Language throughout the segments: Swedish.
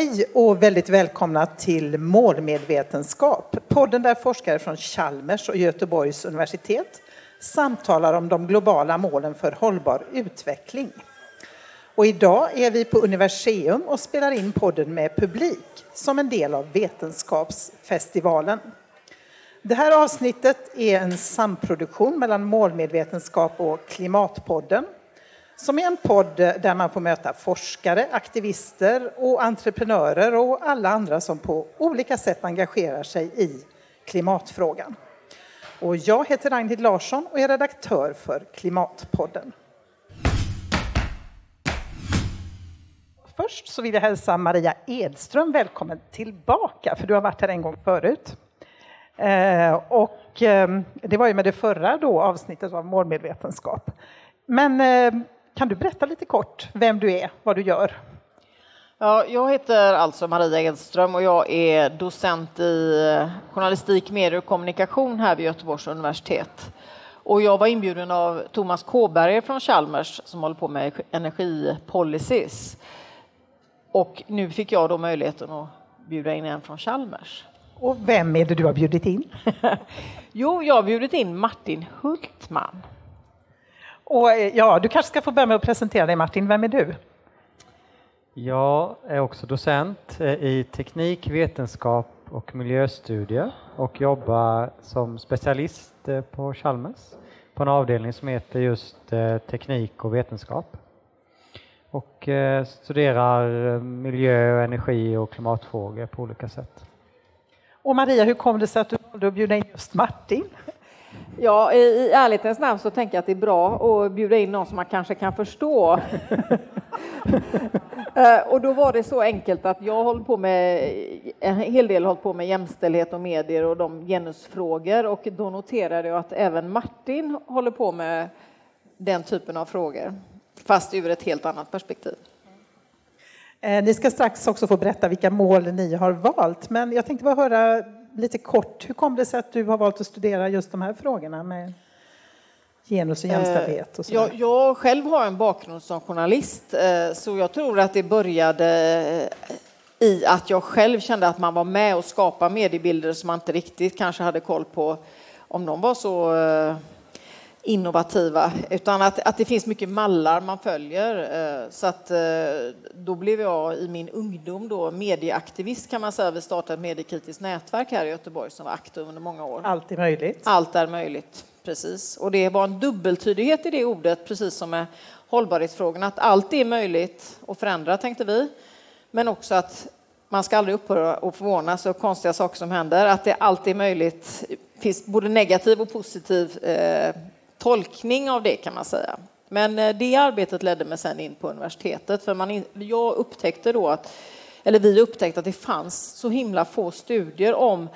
Hej och väldigt välkomna till Målmedvetenskap, podden där forskare från Chalmers och Göteborgs universitet samtalar om de globala målen för hållbar utveckling. Och idag är vi på Universium och spelar in podden med publik som en del av Vetenskapsfestivalen. Det här avsnittet är en samproduktion mellan Målmedvetenskap och Klimatpodden som är en podd där man får möta forskare, aktivister och entreprenörer och alla andra som på olika sätt engagerar sig i klimatfrågan. Och jag heter Ragnhild Larsson och är redaktör för Klimatpodden. Först så vill jag hälsa Maria Edström välkommen tillbaka, för du har varit här en gång förut. Eh, och eh, det var ju med det förra då, avsnittet av målmedvetenskap. Men eh, kan du berätta lite kort vem du är, vad du gör? Ja, jag heter alltså Maria Edström och jag är docent i journalistik, medier och kommunikation här vid Göteborgs universitet. Och jag var inbjuden av Thomas Kåberger från Chalmers som håller på med energipolicies. Och nu fick jag då möjligheten att bjuda in en från Chalmers. Och vem är det du har bjudit in? jo, jag har bjudit in Martin Hultman. Och eh, ja, du kanske ska få börja med att presentera dig Martin, vem är du? Jag är också docent eh, i teknik, vetenskap och miljöstudier och jobbar som specialist eh, på Chalmers på en avdelning som heter just teknik och vetenskap. Och studerar miljö, energi och klimatfrågor på olika sätt. Och Maria, hur kom det sig att du valde att bjuda in just Martin? Ja, i ärlighetens namn så tänker jag att det är bra att bjuda in någon som man kanske kan förstå. Eh, och då var det så enkelt att jag håller på med en hel del hållit på med jämställdhet och medier och de genusfrågor och då noterade jag att även Martin håller på med den typen av frågor, fast ur ett helt annat perspektiv. Eh, ni ska strax också få berätta vilka mål ni har valt, men jag tänkte bara höra lite kort, hur kom det sig att du har valt att studera just de här frågorna med genus och jämställdhet? Och jag, jag själv har en bakgrund som journalist, eh, så jag tror att det började eh, i att jag själv kände att man var med och skapade mediebilder som man inte riktigt kanske hade koll på om de var så eh, innovativa, utan att, att det finns mycket mallar man följer. Eh, så att, eh, då blev jag i min ungdom då medieaktivist kan man säga. Vi startade ett mediekritiskt nätverk här i Göteborg som var aktivt under många år. Allt är möjligt. Allt är möjligt, precis. Och det var en dubbeltydighet i det ordet, precis som med hållbarhetsfrågorna, att allt är möjligt att förändra, tänkte vi. Men också att man ska aldrig upphöra och förvånas av konstiga saker som händer, att det alltid är möjligt, finns både negativ och positiv eh, tolkning av det kan man säga. Men eh, det arbetet ledde mig sen in på universitetet för man, jag upptäckte då att, eller vi upptäckte att det fanns så himla få studier om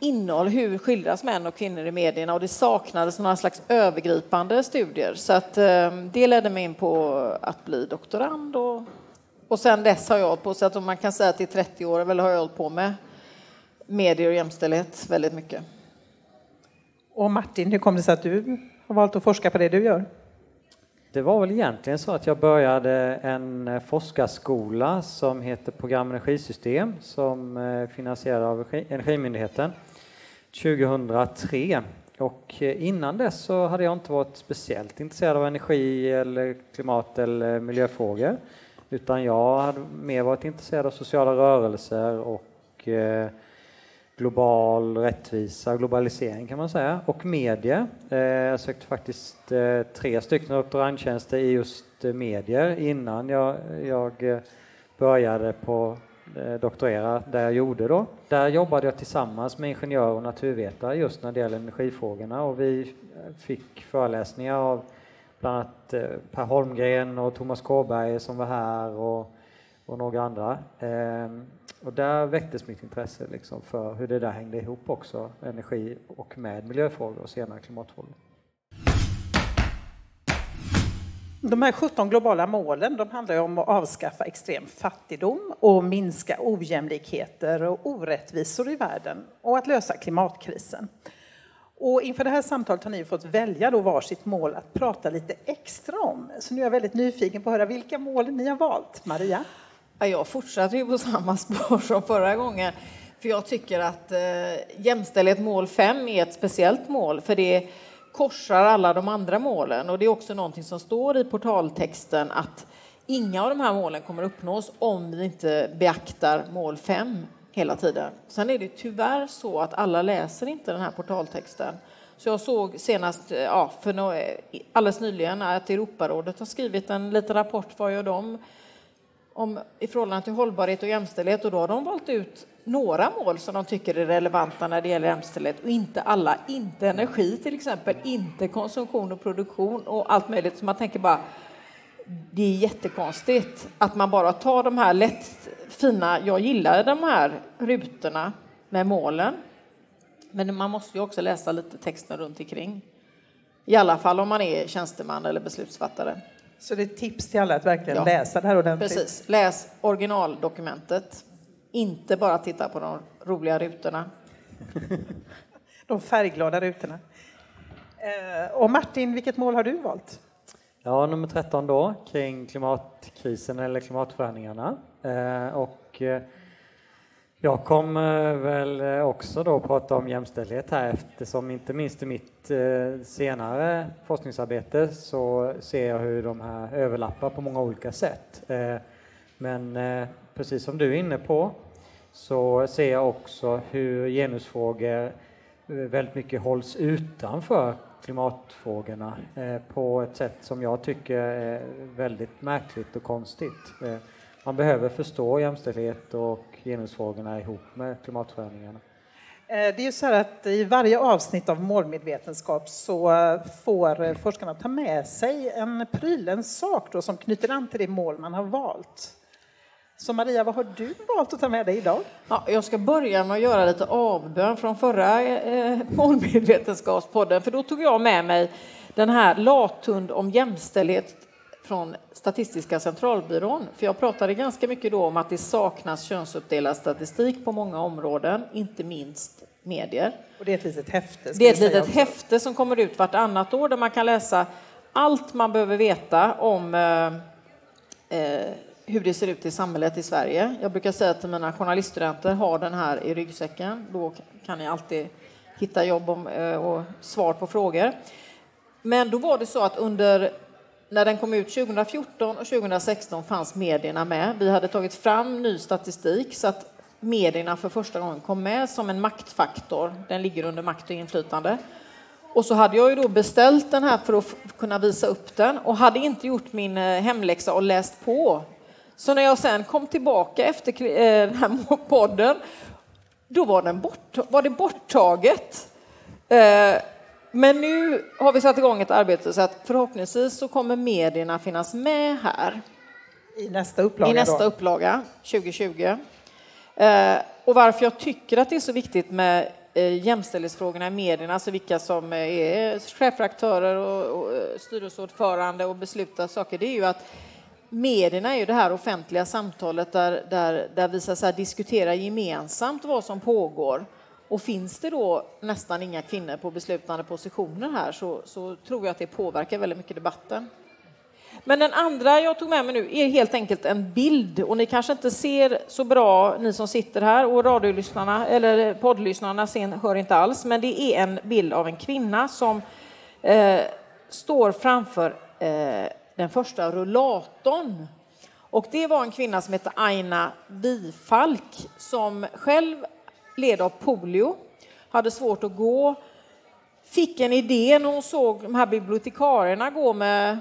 innehåll, hur skildras män och kvinnor i medierna och det saknades några slags övergripande studier. Så att eh, det ledde mig in på att bli doktorand och, och sen dess har jag hållit på, så att man kan säga att i 30 år väl har jag hållit på med medier och jämställdhet väldigt mycket. Och Martin, hur kom det sig att du har valt att forska på det du gör? Det var väl egentligen så att jag började en forskarskola som heter Program energisystem som eh, finansieras av Energimyndigheten 2003. Och eh, innan dess så hade jag inte varit speciellt intresserad av energi eller klimat eller miljöfrågor utan jag hade mer varit intresserad av sociala rörelser och eh, global rättvisa, globalisering kan man säga, och medier. Eh, jag sökte faktiskt eh, tre stycken doktorandtjänster i just eh, medier innan jag, jag började på doktorera där jag gjorde då. Där jobbade jag tillsammans med ingenjörer och naturvetare just när det gäller energifrågorna och vi fick föreläsningar av bland annat Per Holmgren och Thomas Kåberg som var här och, och några andra. Ehm, och där väcktes mitt intresse liksom för hur det där hängde ihop också, energi och med miljöfrågor och senare klimatfrågor. De här 17 globala målen de handlar om att avskaffa extrem fattigdom och minska ojämlikheter och orättvisor i världen och att lösa klimatkrisen. Och inför det här samtalet har ni fått välja då varsitt mål att prata lite extra om. Så nu är jag väldigt nyfiken på att höra vilka mål ni har valt. Maria? Jag fortsätter ju på samma spår som förra gången. För jag tycker att eh, jämställdhet mål 5 är ett speciellt mål för det korsar alla de andra målen och det är också någonting som står i portaltexten att inga av de här målen kommer uppnås om vi inte beaktar mål 5 hela tiden. Sen är det tyvärr så att alla läser inte den här portaltexten. Så jag såg senast, eh, ja, för no, eh, alldeles nyligen, att Europarådet har skrivit en liten rapport, vad gör de om, i förhållande till hållbarhet och jämställdhet och då har de valt ut några mål som de tycker är relevanta när det gäller jämställdhet och inte alla. Inte energi till exempel, inte konsumtion och produktion och allt möjligt. Så man tänker bara, det är jättekonstigt att man bara tar de här lätt fina, jag gillar de här rutorna med målen. Men man måste ju också läsa lite texten runt omkring. I alla fall om man är tjänsteman eller beslutsfattare. Så det är ett tips till alla att verkligen ja. läsa det här ordentligt? Precis, läs originaldokumentet. Inte bara titta på de roliga rutorna. de färgglada rutorna. Eh, och Martin, vilket mål har du valt? Ja, nummer 13 då, kring klimatkrisen eller klimatförändringarna. Eh, och eh, jag kommer väl eh, också då prata om jämställdhet här eftersom inte minst i mitt eh, senare forskningsarbete så ser jag hur de här överlappar på många olika sätt. Eh, men precis som du är inne på så ser jag också hur genusfrågor väldigt mycket hålls utanför klimatfrågorna på ett sätt som jag tycker är väldigt märkligt och konstigt. Eh, man behöver förstå jämställdhet och genusfrågorna ihop med klimatförändringarna. Eh, det är ju så här att i varje avsnitt av målmedvetenskap så får forskarna ta med sig en pryl, en sak då, som knyter an till det mål man har valt. Så Maria, vad har du valt att ta med dig idag? Ja, jag ska börja med att göra lite avbön från förra eh, målmedvetenskapspodden, för då tog jag med mig den här Lathund om jämställdhet från Statistiska centralbyrån. För jag pratade ganska mycket då om att det saknas könsuppdelad statistik på många områden, inte minst medier. Och det är ett litet häfte? Det är ett litet häfte som kommer ut vartannat år där man kan läsa allt man behöver veta om eh, eh hur det ser ut i samhället i Sverige. Jag brukar säga till mina journaliststudenter, ha den här i ryggsäcken. Då kan ni alltid hitta jobb om, eh, och svar på frågor. Men då var det så att under när den kom ut 2014 och 2016 fanns medierna med. Vi hade tagit fram ny statistik så att medierna för första gången kom med som en maktfaktor. Den ligger under makt och inflytande. Och så hade jag ju då beställt den här för att kunna visa upp den och hade inte gjort min eh, hemläxa och läst på så när jag sen kom tillbaka efter eh, den här podden, då var, den bort, var det borttaget. Eh, Eh, men nu har vi satt igång ett arbete så att förhoppningsvis så kommer medierna finnas med här. I nästa upplaga? I nästa då. upplaga, 2020. Eh, och varför jag tycker att det är så viktigt med jämställdhetsfrågorna i medierna, alltså vilka som är chefredaktörer och styrelseordförande och beslutar saker, det är ju att medierna är ju det här offentliga samtalet där, där, där vi så säga, diskuterar gemensamt vad som pågår. Och finns det då nästan inga kvinnor på beslutande positioner här så, så tror jag att det påverkar väldigt mycket debatten. Men den andra jag tog med mig nu är helt enkelt en bild och ni kanske inte ser så bra, ni som sitter här och radiolyssnarna eller poddlyssnarna sen hör inte alls, men det är en bild av en kvinna som eh, står framför eh, den första rullatorn. Och det var en kvinna som hette Aina Wifalk som själv led av polio, hade svårt att gå, fick en idé när hon såg de här bibliotekarierna gå med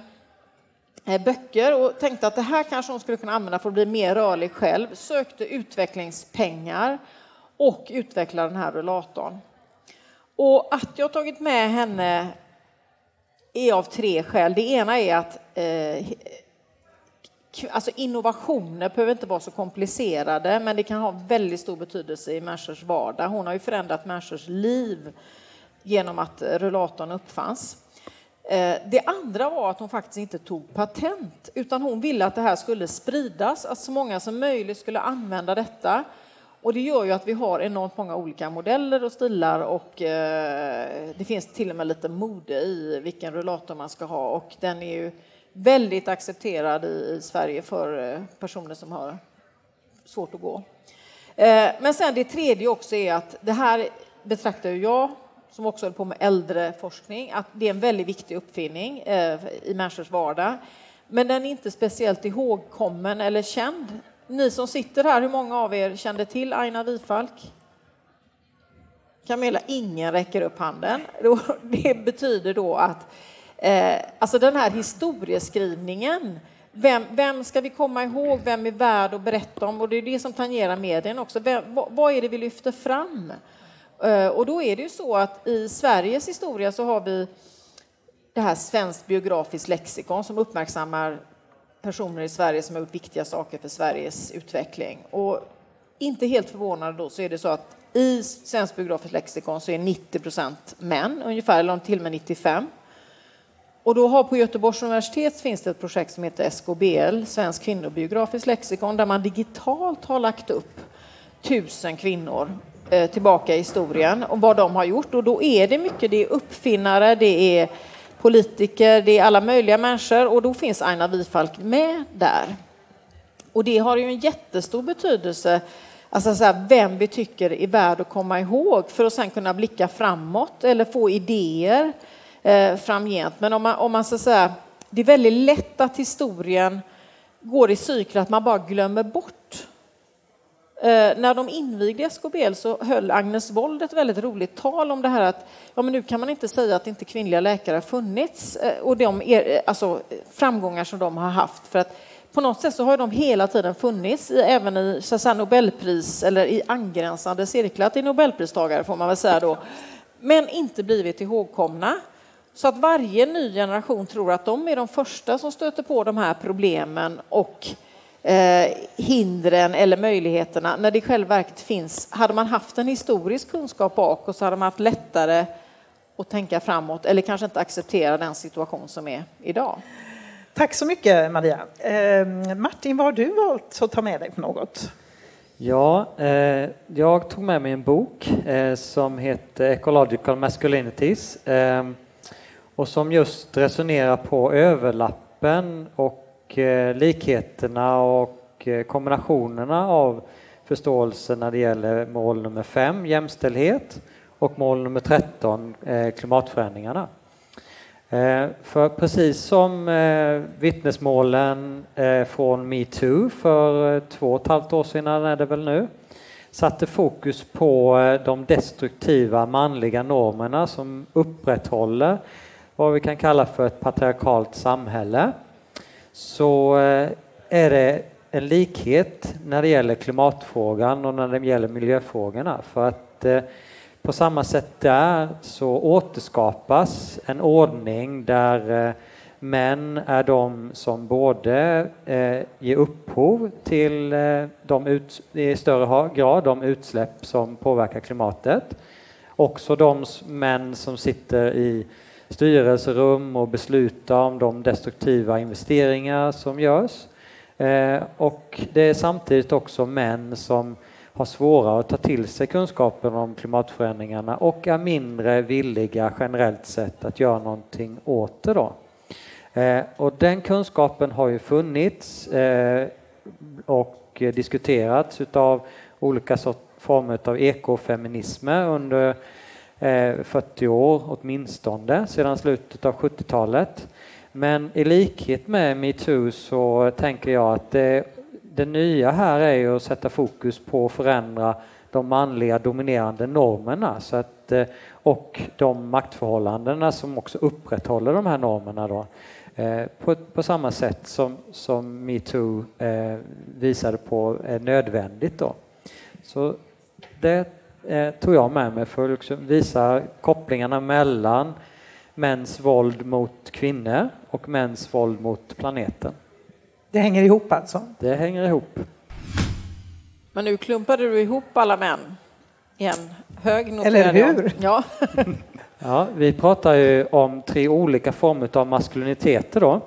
eh, böcker och tänkte att det här kanske hon skulle kunna använda för att bli mer rörlig själv, sökte utvecklingspengar och utvecklade den här rullatorn. Och att jag tagit med henne är av tre skäl. Det ena är att eh, alltså innovationer behöver inte vara så komplicerade, men det kan ha väldigt stor betydelse i människors vardag. Hon har ju förändrat människors liv genom att rullatorn uppfanns. Eh, det andra var att hon faktiskt inte tog patent, utan hon ville att det här skulle spridas, att så många som möjligt skulle använda detta. Och det gör ju att vi har enormt många olika modeller och stilar och eh, det finns till och med lite mode i vilken rullator man ska ha och den är ju väldigt accepterad i, Sverige för eh, personer som har svårt att gå. Eh, men sen det tredje också är att det här betraktar jag som också håller på med äldreforskning, att det är en väldigt viktig uppfinning eh, i människors vardag. Men den är inte speciellt ihågkommen eller känd. Ni som sitter här, hur många av er kände till Aina Wifalk? Camilla, ingen räcker upp handen. Det betyder då att eh, alltså den här historieskrivningen vem, vem, ska vi komma ihåg? Vem är värd att berätta om? Och det är det som tangerar medien också. Vem, vad, vad, är det vi lyfter fram? Eh, och då är det ju så att i Sveriges historia så har vi det här Svenskt biografiskt lexikon som uppmärksammar personer i Sverige som har gjort viktiga saker för Sveriges utveckling. Och inte helt förvånande då så är det så att i Svenskt biografiskt lexikon så är 90 procent män ungefär, eller till och med 95. Och då har på Göteborgs universitet finns det ett projekt som heter SKBL, Svensk kvinnobiografiskt lexikon, där man digitalt har lagt upp tusen kvinnor eh, tillbaka i historien och vad de har gjort. Och då är det mycket, det är uppfinnare, det är politiker, det är alla möjliga människor och då finns Aina Wifalk med där. Och det har ju en jättestor betydelse, alltså så här, vem vi tycker är värd att komma ihåg för att sen kunna blicka framåt eller få idéer eh, framgent. Men om man, om man så säga, det är väldigt lätt att historien går i cykler, att man bara glömmer bort. Eh, när de invigde SKBL så höll Agnes Wold ett väldigt roligt tal om det här att ja, men nu kan man inte säga att inte kvinnliga läkare har funnits eh, och de er, eh, alltså, framgångar som de har haft. För att på något sätt så har de hela tiden funnits, i, även i så säga, Nobelpris eller i angränsande cirklar till Nobelpristagare får man väl säga då, men inte blivit ihågkomna. Så att varje ny generation tror att de är de första som stöter på de här problemen och eh, hindren eller möjligheterna när det i själva verket finns. Hade man haft en historisk kunskap bak och så hade man haft lättare att tänka framåt eller kanske inte acceptera den situation som är idag. Tack så mycket Maria. Eh, Martin, vad har du valt att ta med dig för något? Ja, eh, jag tog med mig en bok eh, som heter Ecological Masculinities eh, och som just resonerar på överlappen och eh, likheterna och eh, kombinationerna av förståelse när det gäller mål nummer fem, jämställdhet, och mål nummer 13, eh, klimatförändringarna. Eh, för precis som eh, vittnesmålen eh, från metoo för två och ett halvt år sedan är det väl nu, satte fokus på de destruktiva manliga normerna som upprätthåller vad vi kan kalla för ett patriarkalt samhälle så eh, är det en likhet när det gäller klimatfrågan och när det gäller miljöfrågorna. För att eh, på samma sätt där så återskapas en ordning där eh, män är de som både ger upphov till de ut, i större grad de utsläpp som påverkar klimatet. Också de män som sitter i styrelserum och besluta om de destruktiva investeringar som görs. Eh, och det är samtidigt också män som har svårare att ta till sig kunskapen om klimatförändringarna och är mindre villiga generellt sett att göra någonting åt det. Då. Eh, och den kunskapen har ju funnits eh, och diskuterats utav olika former av ekofeminismer under Eh, 40 år åtminstone, sedan slutet av 70-talet. Men i likhet med metoo så tänker jag att det, det nya här är ju att sätta fokus på att förändra de manliga dominerande normerna så att, eh, och de maktförhållandena som också upprätthåller de här normerna. Då. Eh, på, på samma sätt som, som metoo visade på är nödvändigt. Då. Så det eh, tog jag med mig för att liksom visa kopplingarna mellan mäns våld mot kvinnor och mäns våld mot planeten. Det hänger ihop alltså? Det hänger ihop. Men nu klumpade du ihop alla män i en hög Eller hur? Ja. ja, vi pratar ju om tre olika former av maskuliniteter då.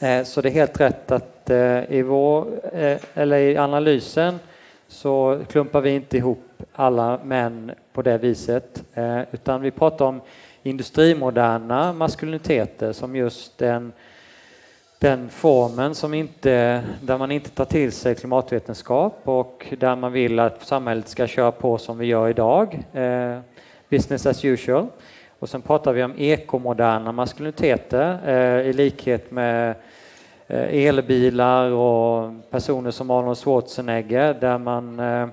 Eh, så det är helt rätt att eh, i, vår, eh, eller i analysen så klumpar vi inte ihop alla män på det viset, eh, utan vi pratar om industrimoderna maskuliniteter som just den, den formen som inte, där man inte tar till sig klimatvetenskap och där man vill att samhället ska köra på som vi gör idag, eh, business as usual. Och sen pratar vi om ekomoderna maskuliniteter eh, i likhet med elbilar och personer som Arnold Schwarzenegger där man eh,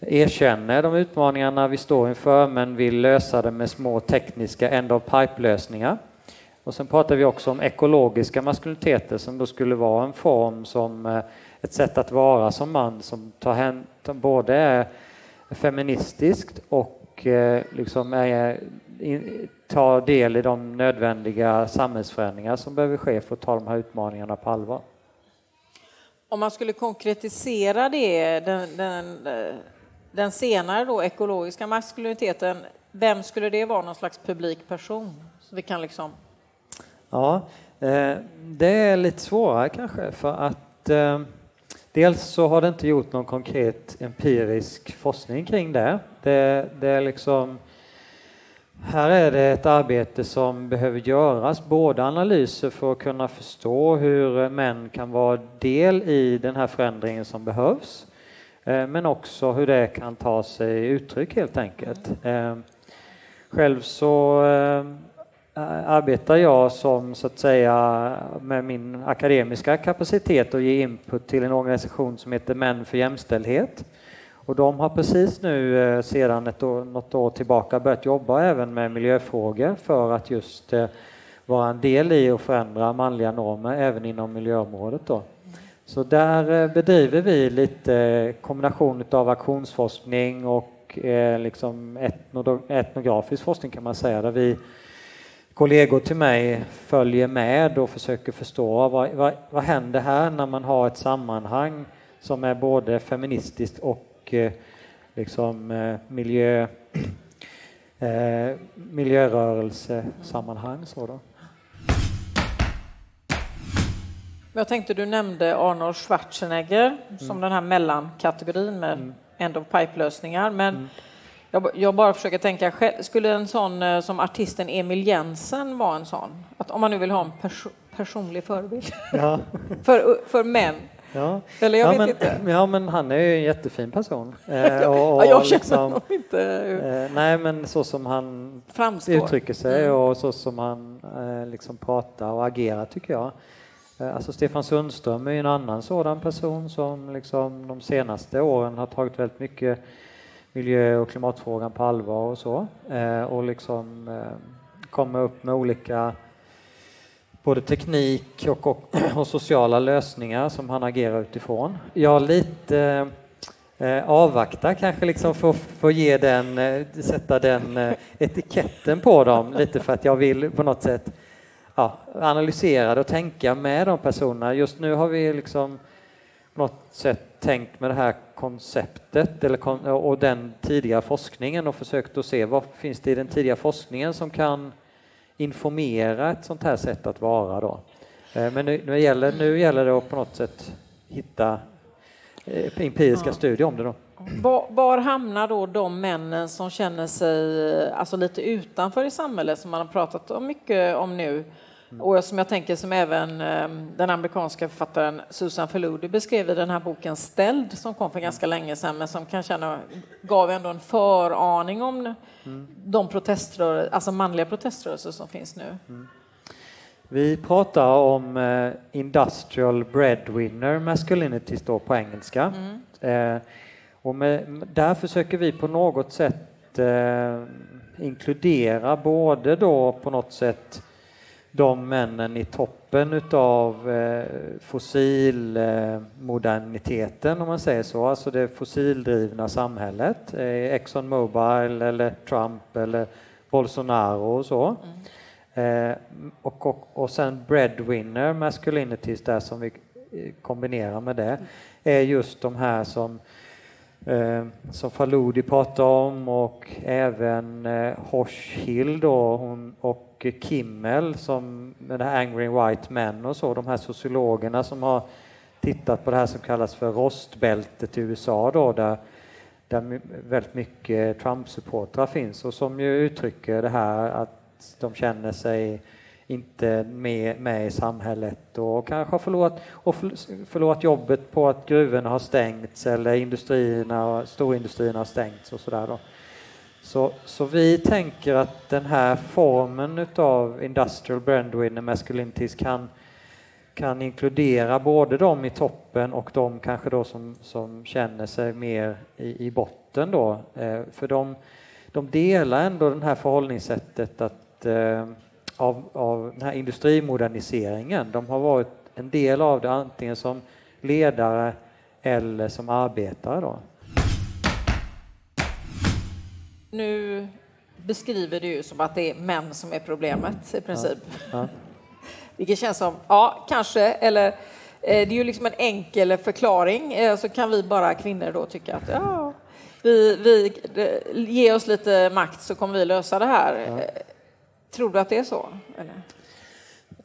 erkänner de utmaningarna vi står inför men vill lösa det med små tekniska end-of-pipe-lösningar. Och sen pratar vi också om ekologiska maskuliniteter som då skulle vara en form som eh, ett sätt att vara som man som tar hän, både är feministiskt och eh, liksom är, tar del i de nödvändiga samhällsförändringar som behöver ske för att ta de här utmaningarna på allvar. Om man skulle konkretisera det, den, den, eh, den senare då, ekologiska maskuliniteten, vem skulle det vara någon slags publik person? Så vi kan liksom Ja, eh, det är lite svårare kanske för att eh, dels så har det inte gjort någon konkret empirisk forskning kring det. Det, det är liksom här är det ett arbete som behöver göras, både analyser för att kunna förstå hur män kan vara del i den här förändringen som behövs, Eh, men också hur det kan ta sig uttryck helt enkelt. Eh, själv så eh, arbetar jag som så att säga med min akademiska kapacitet och ge input till en organisation som heter Män för jämställdhet. Och de har precis nu sedan ett år, något år tillbaka börjat jobba även med miljöfrågor för att just vara en del i att förändra manliga normer även inom miljöområdet. Då. Så där eh, bedriver vi lite eh, kombination av aktionsforskning och eh, liksom etnografisk forskning kan man säga där vi kollegor till mig följer med och försöker förstå vad, vad, vad händer här när man har ett sammanhang som är både feministiskt och eh, liksom eh, miljö, miljörörelsesammanhang. Så då. Jag tänkte du nämnde Arnold Schwarzenegger som mm. den här mellankategorin med mm. end of pipe-lösningar. Men mm. Jag, jag, bara försöker tänka, skulle en sån eh, som artisten Emil Jensen vara en sån? Att om man nu vill ha en perso personlig förebild ja. för, för män. Ja. Eller jag ja, vet men, inte. Ja, men han är ju en jättefin person. Eh, och, och ja, jag känner liksom, honom inte. Eh, nej, men så som han Framstår. uttrycker sig mm. och så som han eh, liksom pratar och agerar tycker jag. Eh, alltså Stefan Sundström är en annan sådan person som liksom de senaste åren har tagit väldigt mycket miljö och klimatfrågan på allvar och så. Eh, och liksom eh, kommer upp med olika både teknik och, och, och, sociala lösningar som han agerar utifrån. Jag lite eh, avvaktar kanske liksom för att ge den, sätta den etiketten på dem lite för att jag vill på något sätt ja, analysera och tänka med de personerna. Just nu har vi liksom på något sätt tänkt med det här konceptet eller, och den tidiga forskningen och försökt att se vad finns det i den tidiga forskningen som kan informera ett sånt här sätt att vara. Då. Eh, men nu, nu, gäller, nu gäller det att på något sätt hitta eh, empiriska ja. studier om det. Då. Var, var, hamnar då de männen som känner sig alltså lite utanför i samhället som man har pratat mycket om nu? Mm. Och som jag tänker som även ehm, den amerikanska författaren Susan Faludi beskrev i den här boken Ställd som kom för ganska länge sedan men som kan känna, gav ändå en föraning om mm. de proteströrelser, alltså manliga proteströrelser som finns nu. Mm. Vi pratar om eh, industrial breadwinner masculinity står på engelska. Mm. Eh, och med, där försöker vi på något sätt eh, inkludera både då på något sätt de männen i toppen utav eh, fossilmoderniteten om man säger så, alltså det fossildrivna samhället. Eh, Exxon Mobil eller Trump eller Bolsonaro och så. Mm. Eh, och, och, och sen breadwinner masculinities där som vi kombinerar med det är just de här som eh, som Faludi pratade om och även eh, Hochhill då, hon, och Kimmel som med det här Angry White Men och så, de här sociologerna som har tittat på det här som kallas för rostbältet i USA då, där, där väldigt mycket Trump-supportrar finns och som ju uttrycker det här att de känner sig inte med, med i samhället och kanske har förlorat, och förlorat jobbet på att gruvorna har stängts eller industrierna, storindustrierna har stängts och sådär. Så, så vi tänker att den här formen av industrial brandwinner masculinities kan, kan inkludera både de i toppen och de kanske då som, som känner sig mer i, i botten då. Eh, för de, de delar ändå det här förhållningssättet att eh, av, av den här industrimoderniseringen. De har varit en del av det antingen som ledare eller som arbetare. Då. Nu beskriver du ju som att det är män som är problemet i princip. Ja. Ja. Vilket känns som, ja, kanske, eller eh, det är ju liksom en enkel förklaring, eh, så kan vi bara kvinnor då tycka att ja, vi, vi ge oss lite makt så kommer vi lösa det här. Ja. Tror du att det är så? Eller?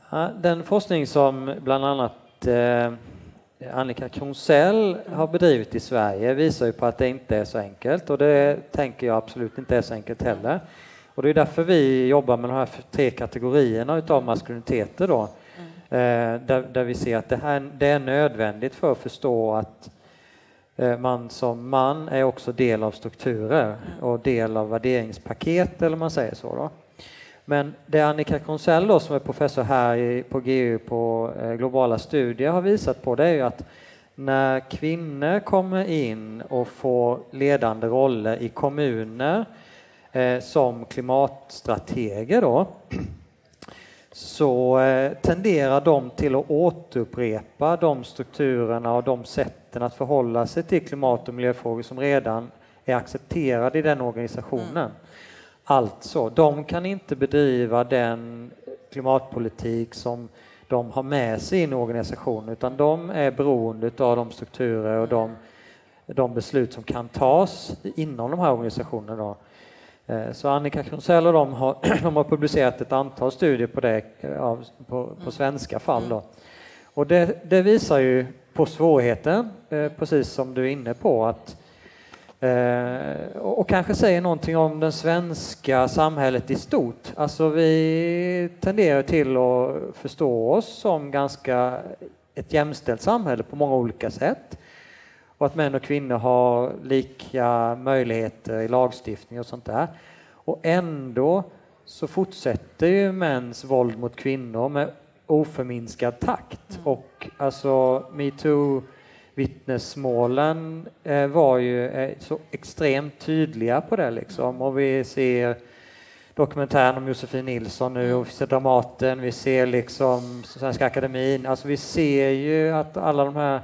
Ja, den forskning som bland annat eh, Annika Kronsell har bedrivit i Sverige visar ju på att det inte är så enkelt och det tänker jag absolut inte är så enkelt heller. Och det är därför vi jobbar med de här tre kategorierna utav maskuliniteter då. Mm. Eh, där, där, vi ser att det, här, det är nödvändigt för att förstå att eh, man som man är också del av strukturer mm. och del av värderingspaket eller man säger så. Då. Men det Annika Kronsell, då, som är professor här på GU på eh, globala studier har visat på det är ju att när kvinnor kommer in och får ledande roller i kommuner eh, som klimatstrateger då, så eh, tenderar de till att återupprepa de strukturerna och de sätten att förhålla sig till klimat och miljöfrågor som redan är accepterade i den organisationen. Mm. Alltså, de kan inte bedriva den klimatpolitik som de har med sig in i organisationen utan de är beroende av de strukturer och de, de beslut som kan tas inom de här organisationerna. Då. Eh, så Annika Kronsell och de har, de har publicerat ett antal studier på det, på, på mm. svenska fall. Då. Och det, det visar ju på svårigheten, eh, precis som du är inne på, att Eh, och kanske säger någonting om det svenska samhället i stort. Alltså vi tenderar till att förstå oss som ganska ett jämställt samhälle på många olika sätt. Och att män och kvinnor har lika möjligheter i lagstiftning och sånt där. Och ändå så fortsätter ju mäns våld mot kvinnor med oförminskad takt. Mm. Och alltså metoo vittnesmålen eh, var ju eh, så extremt tydliga på det liksom. Och vi ser dokumentären om Josefin Nilsson nu och vi ser Dramaten, vi ser liksom Svenska Akademin. Alltså vi ser ju att alla de här,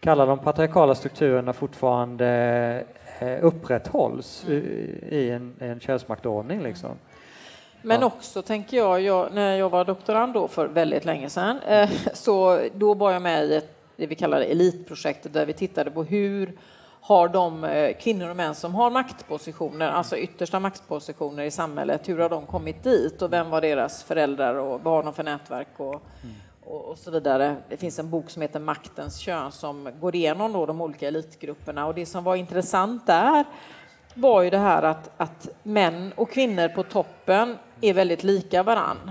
kallar de patriarkala strukturerna fortfarande eh, upprätthålls i en, en könsmaktordning liksom. Men också tänker jag, jag, när jag var doktorand då för väldigt länge sedan, så då var jag med i ett det vi kallar elitprojektet där vi tittade på hur har de eh, kvinnor och män som har maktpositioner, alltså yttersta maktpositioner i samhället, hur har de kommit dit och vem var deras föräldrar och vad har de för nätverk och, och, och så vidare. Det finns en bok som heter Maktens kön som går igenom då de olika elitgrupperna och det som var intressant där var ju det här att, att män och kvinnor på toppen är väldigt lika varann.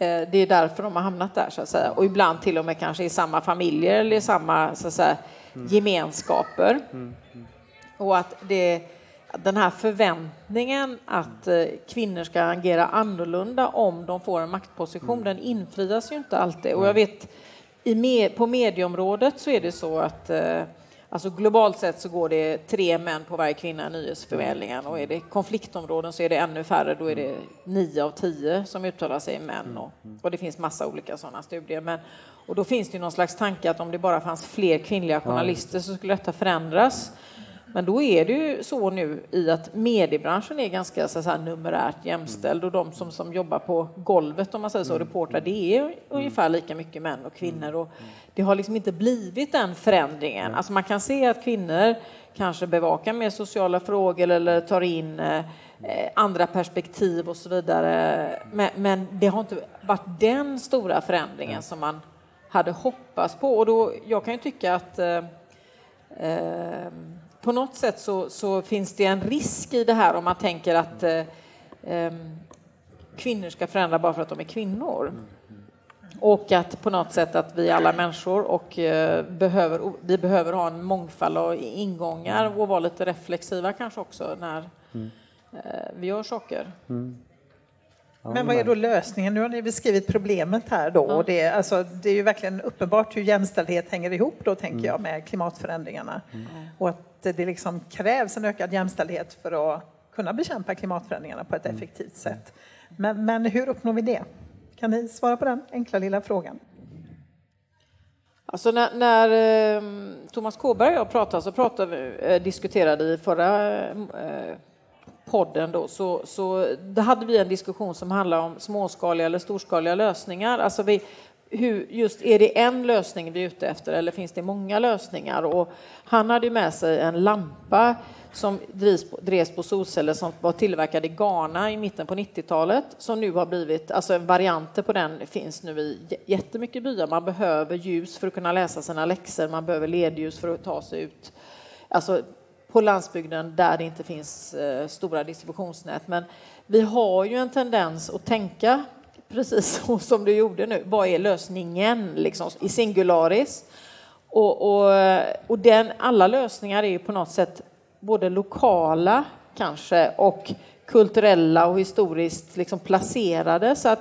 Eh, det är därför de har hamnat där, så att säga. Och ibland till och med kanske i samma familjer eller i samma så att säga, mm. gemenskaper. Mm. Mm. Och att det, den här förväntningen att eh, kvinnor ska agera annorlunda om de får en maktposition, den infrias ju inte alltid. Och jag vet, i, på medieområdet så är det så att eh, Alltså globalt sett så går det tre män på varje kvinna i nyhetsförmedlingen. Och är det konfliktområden så är det ännu färre, då är det nio av tio som uttalar sig män och, och det finns massa olika sådana studier. Men, och då finns det någon slags tanke att om det bara fanns fler kvinnliga journalister så skulle detta förändras. Men då är det ju så nu i att mediebranschen är ganska så här, numerärt jämställd och de som, som jobbar på golvet, om man säger så, mm. reportrar, det är ungefär lika mycket män och kvinnor. Och det har liksom inte blivit den förändringen. Alltså man kan se att kvinnor kanske bevakar mer sociala frågor eller tar in eh, andra perspektiv och så vidare. Men, men, det har inte varit den stora förändringen som man hade hoppats på. Och då, jag kan ju tycka att eh, eh, på något sätt så, så, finns det en risk i det här om man tänker att eh, ehm, kvinnor ska förändra bara för att de är kvinnor. Och att på något sätt att vi alla människor och eh, behöver, vi behöver ha en mångfald av ingångar och vara lite reflexiva kanske också när mm. vi gör saker. Mm. Men vad är då lösningen? Nu har ni beskrivit problemet här då. Och det, alltså, det är ju verkligen uppenbart hur jämställdhet hänger ihop då, tänker mm. jag, med klimatförändringarna. Mm. Och att det liksom krävs en ökad jämställdhet för att kunna bekämpa klimatförändringarna på ett mm. effektivt sätt. Men, men hur uppnår vi det? Kan ni svara på den enkla lilla frågan? Alltså när, när eh, Thomas Kåberg och jag pratade så pratade, eh, diskuterade i förra eh, podden då, så, så då hade vi en diskussion som handlar om småskaliga eller storskaliga lösningar. Alltså vi, hur, just är det en lösning vi är ute efter eller finns det många lösningar? Och han hade med sig en lampa som drivs, drevs på solceller som var tillverkad i Ghana i mitten på 90-talet som nu har blivit, alltså varianter på den finns nu i jättemycket byar. Man behöver ljus för att kunna läsa sina läxor, man behöver ledljus för att ta sig ut. Alltså på landsbygden där det inte finns eh, stora distributionsnät. Men vi har ju en tendens att tänka precis så som du gjorde nu. Vad är lösningen liksom, i singularis? Och, och, och den, alla lösningar är ju på något sätt både lokala kanske och kulturella och historiskt liksom placerade. Så att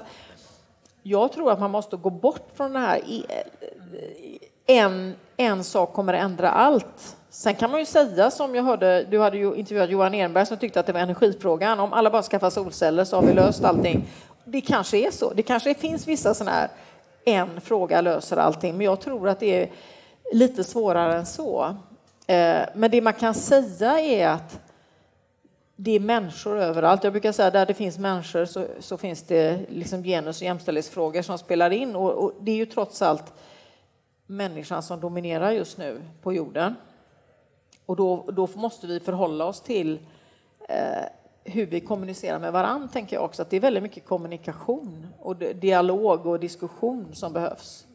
jag tror att man måste gå bort från det här. Eh, en, en sak kommer att ändra allt. Sen kan man ju säga som jag hörde, du hade ju intervjuat Johan Enberg som tyckte att det var energifrågan. Om alla bara skaffar solceller så har vi löst allting. Det kanske är så. Det kanske finns vissa sådana här en fråga löser allting, men jag tror att det är lite svårare än så. Eh, men det man kan säga är att det är människor överallt. Jag brukar säga att där det finns människor så, så finns det liksom genus och jämställdhetsfrågor som spelar in. Och, och, det är ju trots allt människan som dominerar just nu på jorden. Och då, då måste vi förhålla oss till eh, hur vi kommunicerar med varandra, tänker jag också. Att det är väldigt mycket kommunikation och dialog och diskussion som behövs.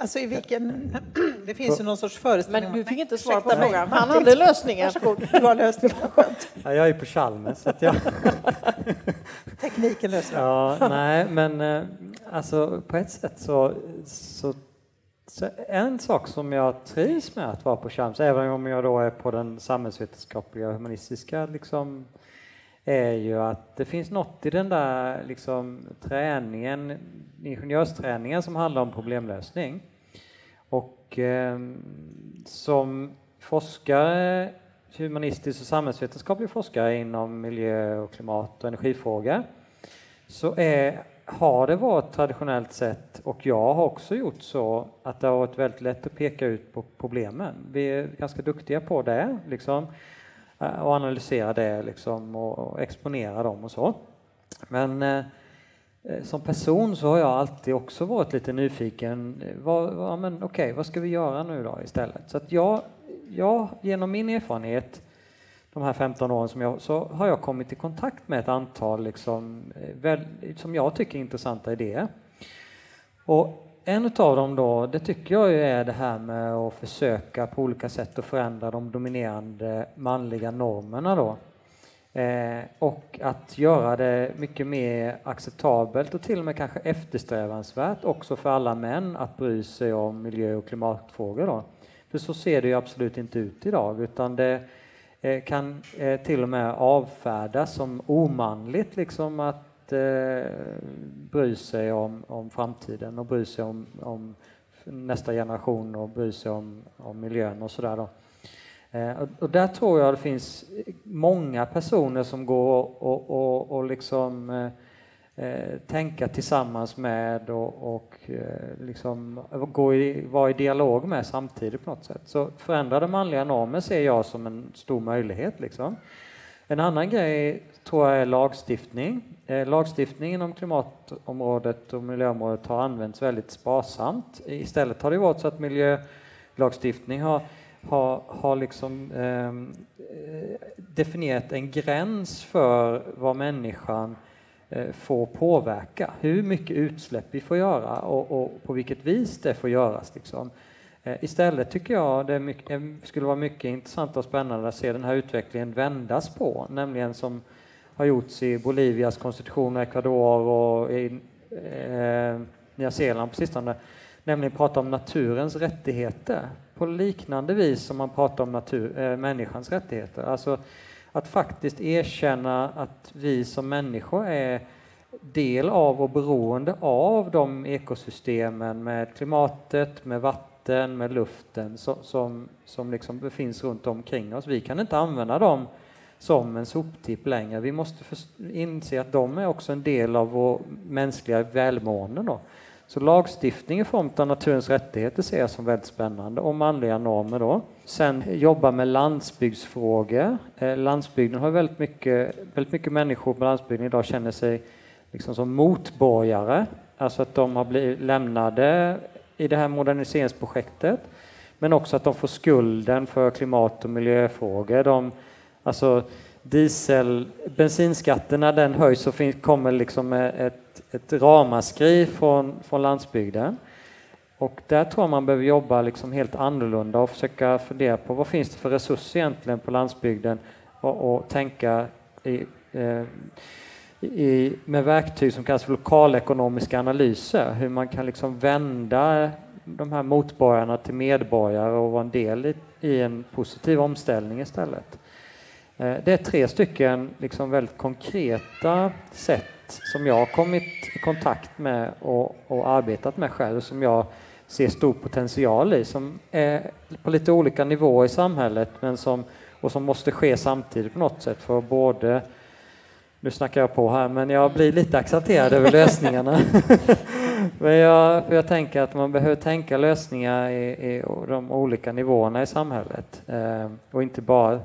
Alltså i vilken... Det finns ju någon sorts föreställning. Men du fick inte svara på frågan. Han hade lösningen. Varsågod, du har lösningen. Ja, jag är på Chalmers. Så jag... Tekniken löser Ja, nej, men eh, alltså på ett sätt så, så, så, en sak som jag trivs med att vara på Chalmers, även om jag då är på den samhällsvetenskapliga och humanistiska liksom, är ju att det finns något i den där liksom, träningen, ingenjörsträningen som handlar om problemlösning. Och eh, som forskare, humanistisk och samhällsvetenskaplig forskare inom miljö och klimat och energifrågor så är, har det varit traditionellt sett, och jag har också gjort så, att det har varit väldigt lätt att peka ut på problemen. Vi är ganska duktiga på det. Liksom eh, och analysera det liksom och, exponera dem och så. Men eh, eh, som person så har jag alltid också varit lite nyfiken. Vad, vad, men okay, vad ska vi göra nu då istället? Så att jag, jag, genom min erfarenhet de här 15 åren som jag, så har jag kommit i kontakt med ett antal liksom, eh, väl, som jag tycker intressanta idéer. Och en av dem då, det tycker jag är det här med att försöka på olika sätt att förändra de dominerande manliga normerna då. Eh, och att göra det mycket mer acceptabelt och till och med kanske eftersträvansvärt också för alla män att bry sig om miljö och klimatfrågor. Då. För så ser det ju absolut inte ut idag utan det Eh, kan eh, till och med avfärdas som omanligt liksom att eh, bry sig om, om framtiden och bry sig om, om nästa generation och bry sig om, om miljön och sådär. Eh, och, och, där tror jag det finns många personer som går och, och, och liksom eh, eh, tänka tillsammans med och, och eh, liksom gå i, vara i dialog med samtidigt på något sätt. Så förändrade manliga normer ser jag som en stor möjlighet. Liksom. En annan grej tror jag är lagstiftning. Eh, lagstiftningen om klimatområdet och miljöområdet har använts väldigt sparsamt. Istället har det varit så att miljölagstiftning har, har, har liksom, ehm, eh, definierat en gräns för vad människan eh, Eh, får påverka. Hur mycket utsläpp vi får göra och, och på vilket vis det får göras. Liksom. Eh, istället tycker jag det mycket, eh, skulle vara mycket intressant och spännande att se den här utvecklingen vändas på, nämligen som har gjorts i Bolivias konstitution, Ecuador och i eh, Nya Zeeland på sistone, nämligen prata om naturens rättigheter på liknande vis som man pratar om natur, eh, människans rättigheter. Alltså att faktiskt erkänna att vi som människor är del av och beroende av de ekosystemen med klimatet, med vatten, med luften som, som, som liksom finns runt omkring oss. Vi kan inte använda dem som en soptipp längre. Vi måste inse att de är också en del av vår mänskliga välmående. Då. Så lagstiftning i form av naturens rättigheter ser jag som väldigt spännande och manliga normer då. Sen jobba med landsbygdsfrågor. Eh, landsbygden har väldigt mycket, väldigt mycket människor på landsbygden idag känner sig liksom som motborgare, alltså att de har blivit lämnade i det här moderniseringsprojektet, men också att de får skulden för klimat och miljöfrågor. De, alltså diesel, bensinskatterna den höjs så kommer liksom ett, ett ramaskri från, från landsbygden. Och där tror jag man behöver jobba liksom helt annorlunda och försöka fundera på vad finns det för resurser egentligen på landsbygden och, och tänka i, eh, i, med verktyg som kallas för lokalekonomiska analyser, hur man kan liksom vända de här motborgarna till medborgare och vara en del i, i en positiv omställning istället. Eh, det är tre stycken liksom väldigt konkreta sätt som jag har kommit i kontakt med och, och arbetat med själv, som jag ser stor potential i, som är på lite olika nivåer i samhället men som, och som måste ske samtidigt på något sätt för både nu snackar jag på här, men jag blir lite accepterad över lösningarna. men jag, jag tänker att man behöver tänka lösningar i, i de olika nivåerna i samhället eh, och inte bara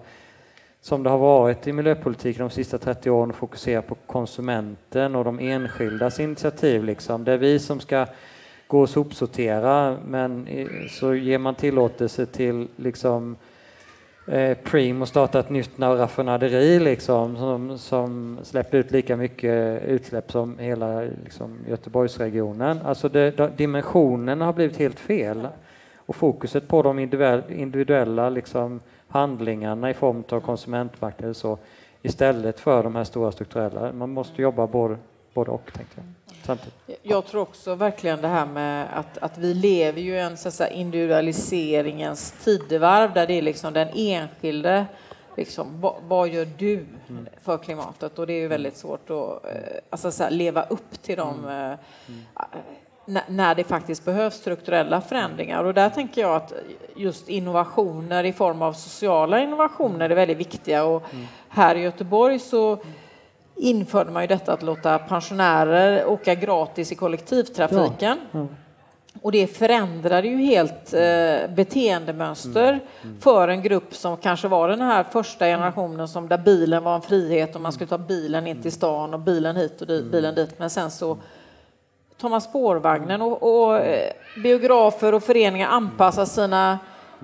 som det har varit i miljöpolitiken de sista 30 åren fokusera på konsumenten och de enskildas initiativ. Liksom. Det är vi som ska gå och sopsortera men så ger man tillåtelse till liksom, eh, Preem att starta ett nytt raffinaderi liksom, som, som släpper ut lika mycket utsläpp som hela liksom, Göteborgsregionen. Alltså det, dimensionen har blivit helt fel och fokuset på de individuella liksom, handlingarna i form av konsumentmakt eller så istället för de här stora strukturella. Man måste jobba både, både och. Tänkte jag. Samtidigt. Jag tror också verkligen det här med att, att vi lever ju i en så individualiseringens tidevarv där det är liksom den enskilde Liksom, vad, vad, gör du mm. för klimatet? Och det är ju väldigt svårt att eh, alltså, så här, leva upp till de mm. mm när det faktiskt behövs strukturella förändringar. Och där tänker jag att just innovationer i form av sociala innovationer är väldigt viktiga. Och här i Göteborg så införde man ju detta att låta pensionärer åka gratis i kollektivtrafiken. Ja. Och det förändrade ju helt eh, beteendemönster mm. Mm. för en grupp som kanske var den här första generationen som där bilen var en frihet och man skulle ta bilen in till stan och bilen hit och dit, mm. bilen dit. Men sen så tar man spårvagnen och, och eh, biografer och föreningar anpassar sina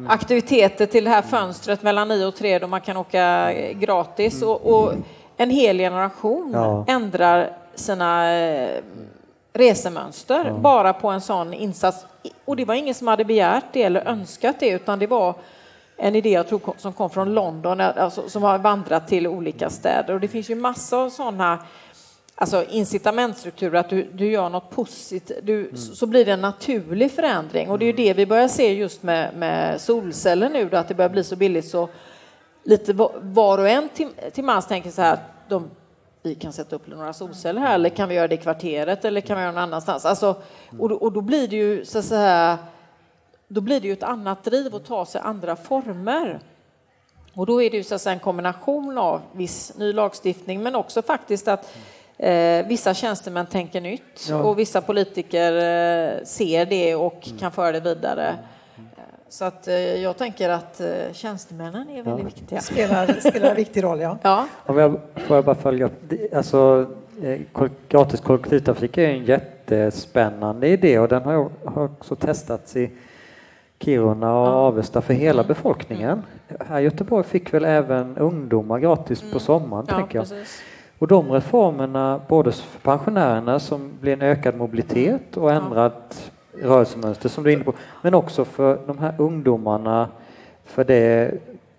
aktiviteter till det här fönstret mellan 9 och 3 då man kan åka eh, gratis och, och en hel generation ja. ändrar sina eh, resemönster ja. bara på en sån insats. Och det var ingen som hade begärt det eller önskat det utan det var en idé jag tror som kom från London alltså, som har vandrat till olika städer och det finns ju massor av sådana alltså incitamentstruktur, att du, du gör något positivt, du, mm. så, så, blir det en naturlig förändring. Och det är ju det vi börjar se just med, med solceller nu, då, att det börjar bli så billigt så lite var och en till, till mans tänker så här, de, vi kan sätta upp några solceller här, eller kan vi göra det i kvarteret, eller kan vi göra någon annanstans? Alltså, och, då, och då blir det ju så att säga, då blir det ju ett annat driv att ta sig andra former. Och då är det ju så att säga en kombination av viss ny lagstiftning, men också faktiskt att Eh, vissa tjänstemän tänker nytt ja. och vissa politiker eh, ser det och mm. kan föra det vidare. Mm. Så att eh, jag tänker att eh, tjänstemännen är väldigt ja. viktiga. Spelar, spelar en viktig roll, ja. ja. Om jag, får jag bara följa upp? Alltså, eh, gratis kollektivtrafik är en jättespännande idé och den har, har också testats i Kiruna och ja. Avesta för hela mm. befolkningen. Mm. Här i Göteborg fick väl även ungdomar gratis mm. på sommaren, ja, tänker jag. Precis. Och de reformerna, både för pensionärerna som blir en ökad mobilitet och ändrat rörelsemönster som du är inne på, men också för de här ungdomarna, för det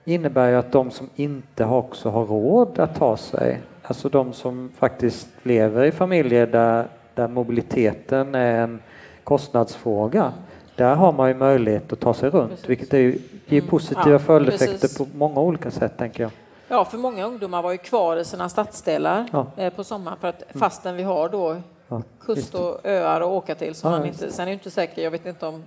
innebär ju att de som inte också har råd att ta sig, alltså de som faktiskt lever i familjer där, där mobiliteten är en kostnadsfråga, där har man ju möjlighet att ta sig runt, precis. vilket är ju, ger mm. positiva ja, följdeffekter precis. på många olika sätt, tänker jag. Ja, för många ungdomar var ju kvar i sina stadsdelar ja. Eh, på sommaren för att mm. fastän vi har då ja, kust och öar att åka till så ja, man inte, sen är jag inte säker, jag vet inte om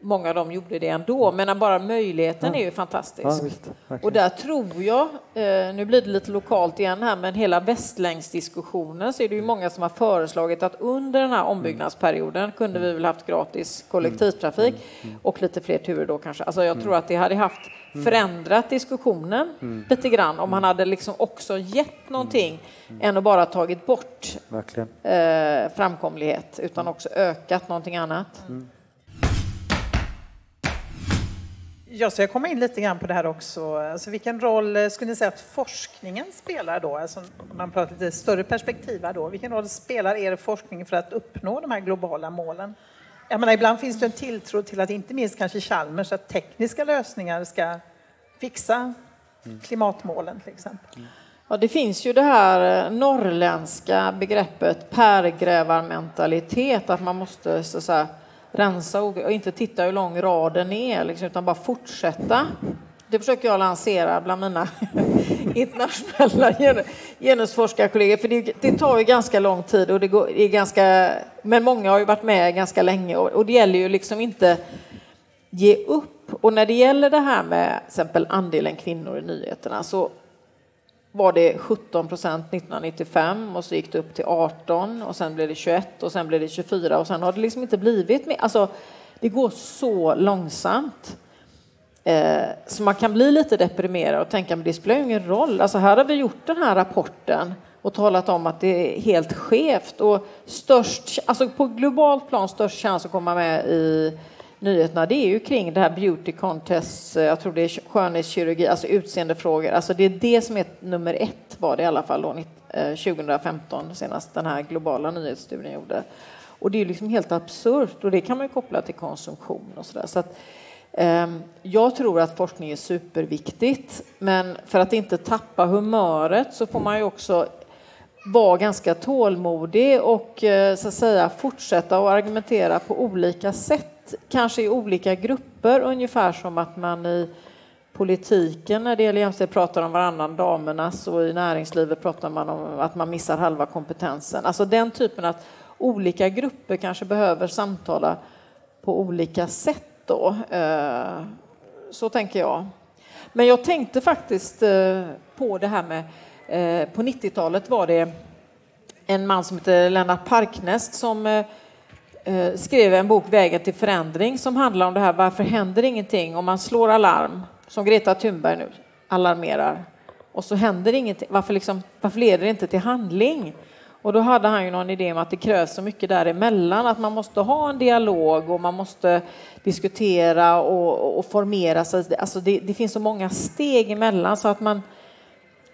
många av dem gjorde det ändå, men bara möjligheten ja. är ju fantastisk. Visst, och där tror jag, eh, nu blir det lite lokalt igen här, men hela västlängsdiskussionen så är det ju många som har föreslagit att under den här ombyggnadsperioden kunde vi väl haft gratis kollektivtrafik mm. Mm. och lite fler turer då kanske. Alltså jag tror att det hade haft förändrat diskussionen mm. lite grann om man hade liksom också gett någonting mm. än att bara tagit bort eh, framkomlighet utan också ökat någonting annat. Mm. Jag ska komma in lite grann på det här också. Alltså vilken roll eh, skulle ni säga att forskningen spelar då? Alltså man pratar lite större perspektiv här då. Vilken roll spelar er forskning för att uppnå de här globala målen? Jag menar, ibland finns det en tilltro till att inte minst kanske Chalmers, att tekniska lösningar ska fixa klimatmålen till exempel. Mm. Ja, det finns ju det här eh, norrländska begreppet pärgrävarmentalitet, att man måste så att säga, rensa och inte titta hur lång raden är, liksom, utan bara fortsätta. Det försöker jag lansera bland mina internationella genusforskarkollegor, för det, det, tar ju ganska lång tid och det går, är ganska, men många har ju varit med ganska länge och, och det gäller ju liksom inte ge upp. Och när det gäller det här med exempel andelen kvinnor i nyheterna så var det 17 procent 1995 och så gick det upp till 18 och sen blev det 21 och sen blev det 24 och sen har det liksom inte blivit mer. Alltså, det går så långsamt. Eh, så man kan bli lite deprimerad och tänka att det spelar ingen roll. Alltså här har vi gjort den här rapporten och talat om att det är helt skevt och störst, alltså på globalt plan störst chans att komma med i nyheterna, det är ju kring det här beauty contest, eh, jag tror det är skönhetskirurgi, alltså utseendefrågor. Alltså det är det som är nummer ett var det i alla fall då, 2015 eh, senast den här globala nyhetsstudien gjorde. Och det är liksom helt absurt och det kan man ju koppla till konsumtion och sådär. Så att, eh, Ehm, jag tror att forskning är superviktigt, men för att inte tappa humöret så får man ju också vara ganska tålmodig och eh, så att säga fortsätta att argumentera på olika sätt kanske i olika grupper, ungefär som att man i politiken när det gäller jämställdhet pratar om varannan damernas och i näringslivet pratar man om att man missar halva kompetensen. Alltså den typen att olika grupper kanske behöver samtala på olika sätt då. Eh, så tänker jag. Men jag tänkte faktiskt eh, på det här med eh, på 90-talet var det en man som heter Lennart Parknäst som skrev en bok, Vägen till förändring, som handlar om det här varför händer ingenting om man slår alarm, som Greta Thunberg nu alarmerar, och så händer ingenting. Varför, liksom, varför leder det inte till handling? Och då hade han ju någon idé om att det krävs så mycket däremellan, att man måste ha en dialog och man måste diskutera och, och formera sig. Alltså det, det, finns så många steg emellan så att man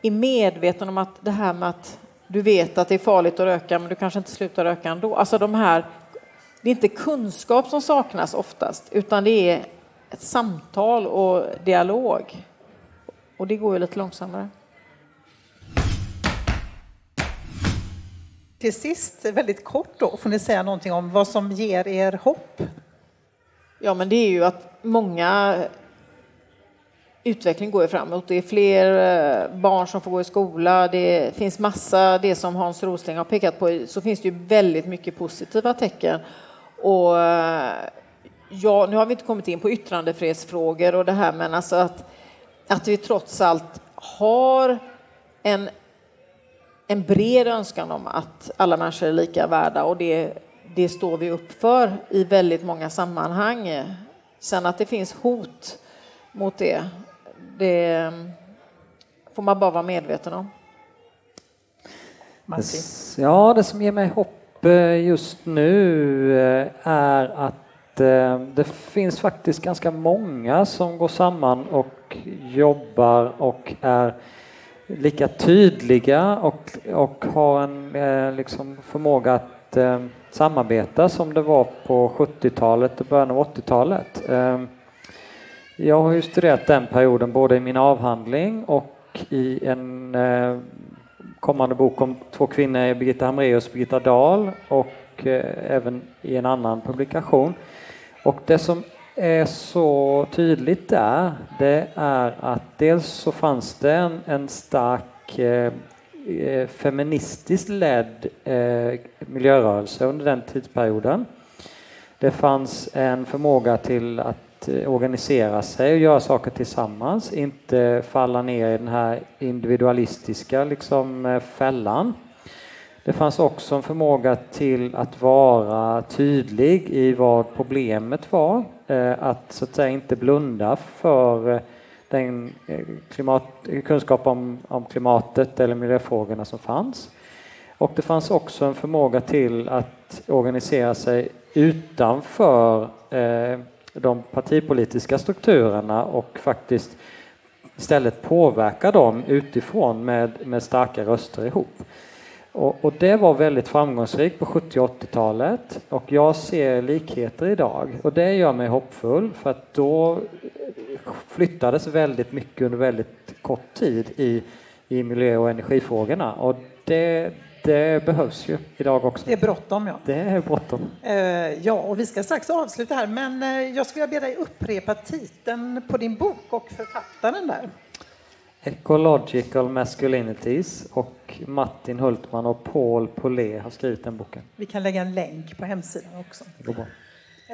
är medveten om att det här med att du vet att det är farligt att röka men du kanske inte slutar röka ändå. Alltså de här det är inte kunskap som saknas oftast, utan det är ett samtal och dialog. Och det går ju lite långsammare. Till sist, väldigt kort då, får ni säga någonting om vad som ger er hopp? Ja, men det är ju att många utveckling går ju framåt. Det är fler eh, barn som får gå i skola. Det finns massa, det som Hans Rosling har pekat på, så finns det ju väldigt mycket positiva tecken. Och eh, ja, nu har vi inte kommit in på yttrandefrihetsfrågor och det här, men alltså att, att vi trots allt har en, en bred önskan om att alla människor är lika värda och det, det står vi upp för i väldigt många sammanhang. Sen att det finns hot mot det, det får man bara vara medveten om. Martin? Ja, det som ger mig hopp just nu eh, är att eh, det finns faktiskt ganska många som går samman och jobbar och är lika tydliga och, och har en eh, liksom förmåga att eh, samarbeta som det var på 70-talet och början av 80-talet. Eh, jag har ju studerat den perioden både i min avhandling och i en eh, kommande bok om två kvinnor, Birgitta Hambraeus och Birgitta Dahl och eh, även i en annan publikation. Och det som är så tydligt där, det är att dels så fanns det en, en stark eh, eh, feministiskt ledd eh, miljörörelse under den tidsperioden. Det fanns en förmåga till att Eh, organisera sig och göra saker tillsammans, inte falla ner i den här individualistiska liksom, eh, fällan. Det fanns också en förmåga till att vara tydlig i vad problemet var, eh, att så att säga inte blunda för eh, den eh, klimat, kunskap om, om klimatet eller miljöfrågorna som fanns. Och det fanns också en förmåga till att organisera sig utanför eh, de partipolitiska strukturerna och faktiskt istället påverka dem utifrån med, med starka röster ihop. Och, och, det var väldigt framgångsrikt på 70 och 80-talet och jag ser likheter idag och det gör mig hoppfull för att då flyttades väldigt mycket under väldigt kort tid i, i miljö och energifrågorna och det, det behövs ju idag också. Det är bråttom, ja. Det är bråttom. Eh, ja, och vi ska strax avsluta här, men eh, jag skulle vilja be dig upprepa titeln på din bok och författaren där. Ecological Masculinities och Martin Hultman och Paul Polé har skrivit den boken. Vi kan lägga en länk på hemsidan också. Det går bra.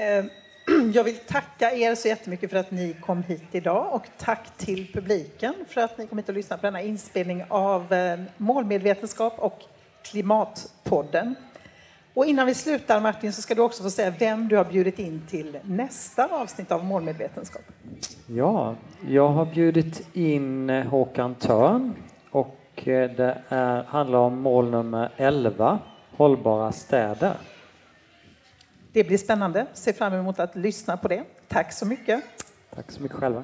Eh, jag vill tacka er så jättemycket för att ni kom hit idag och tack till publiken för att ni kom hit och lyssnade på denna inspelning av målmedvetenskap och Klimatpodden. Och innan vi slutar Martin så ska du också få säga vem du har bjudit in till nästa avsnitt av Målmedvetenskap. Ja, jag har bjudit in Håkan Törn och eh, det är, handlar om mål nummer 11, hållbara städer. Det blir spännande. Se fram emot att lyssna på det. Tack så mycket. Tack så mycket själva.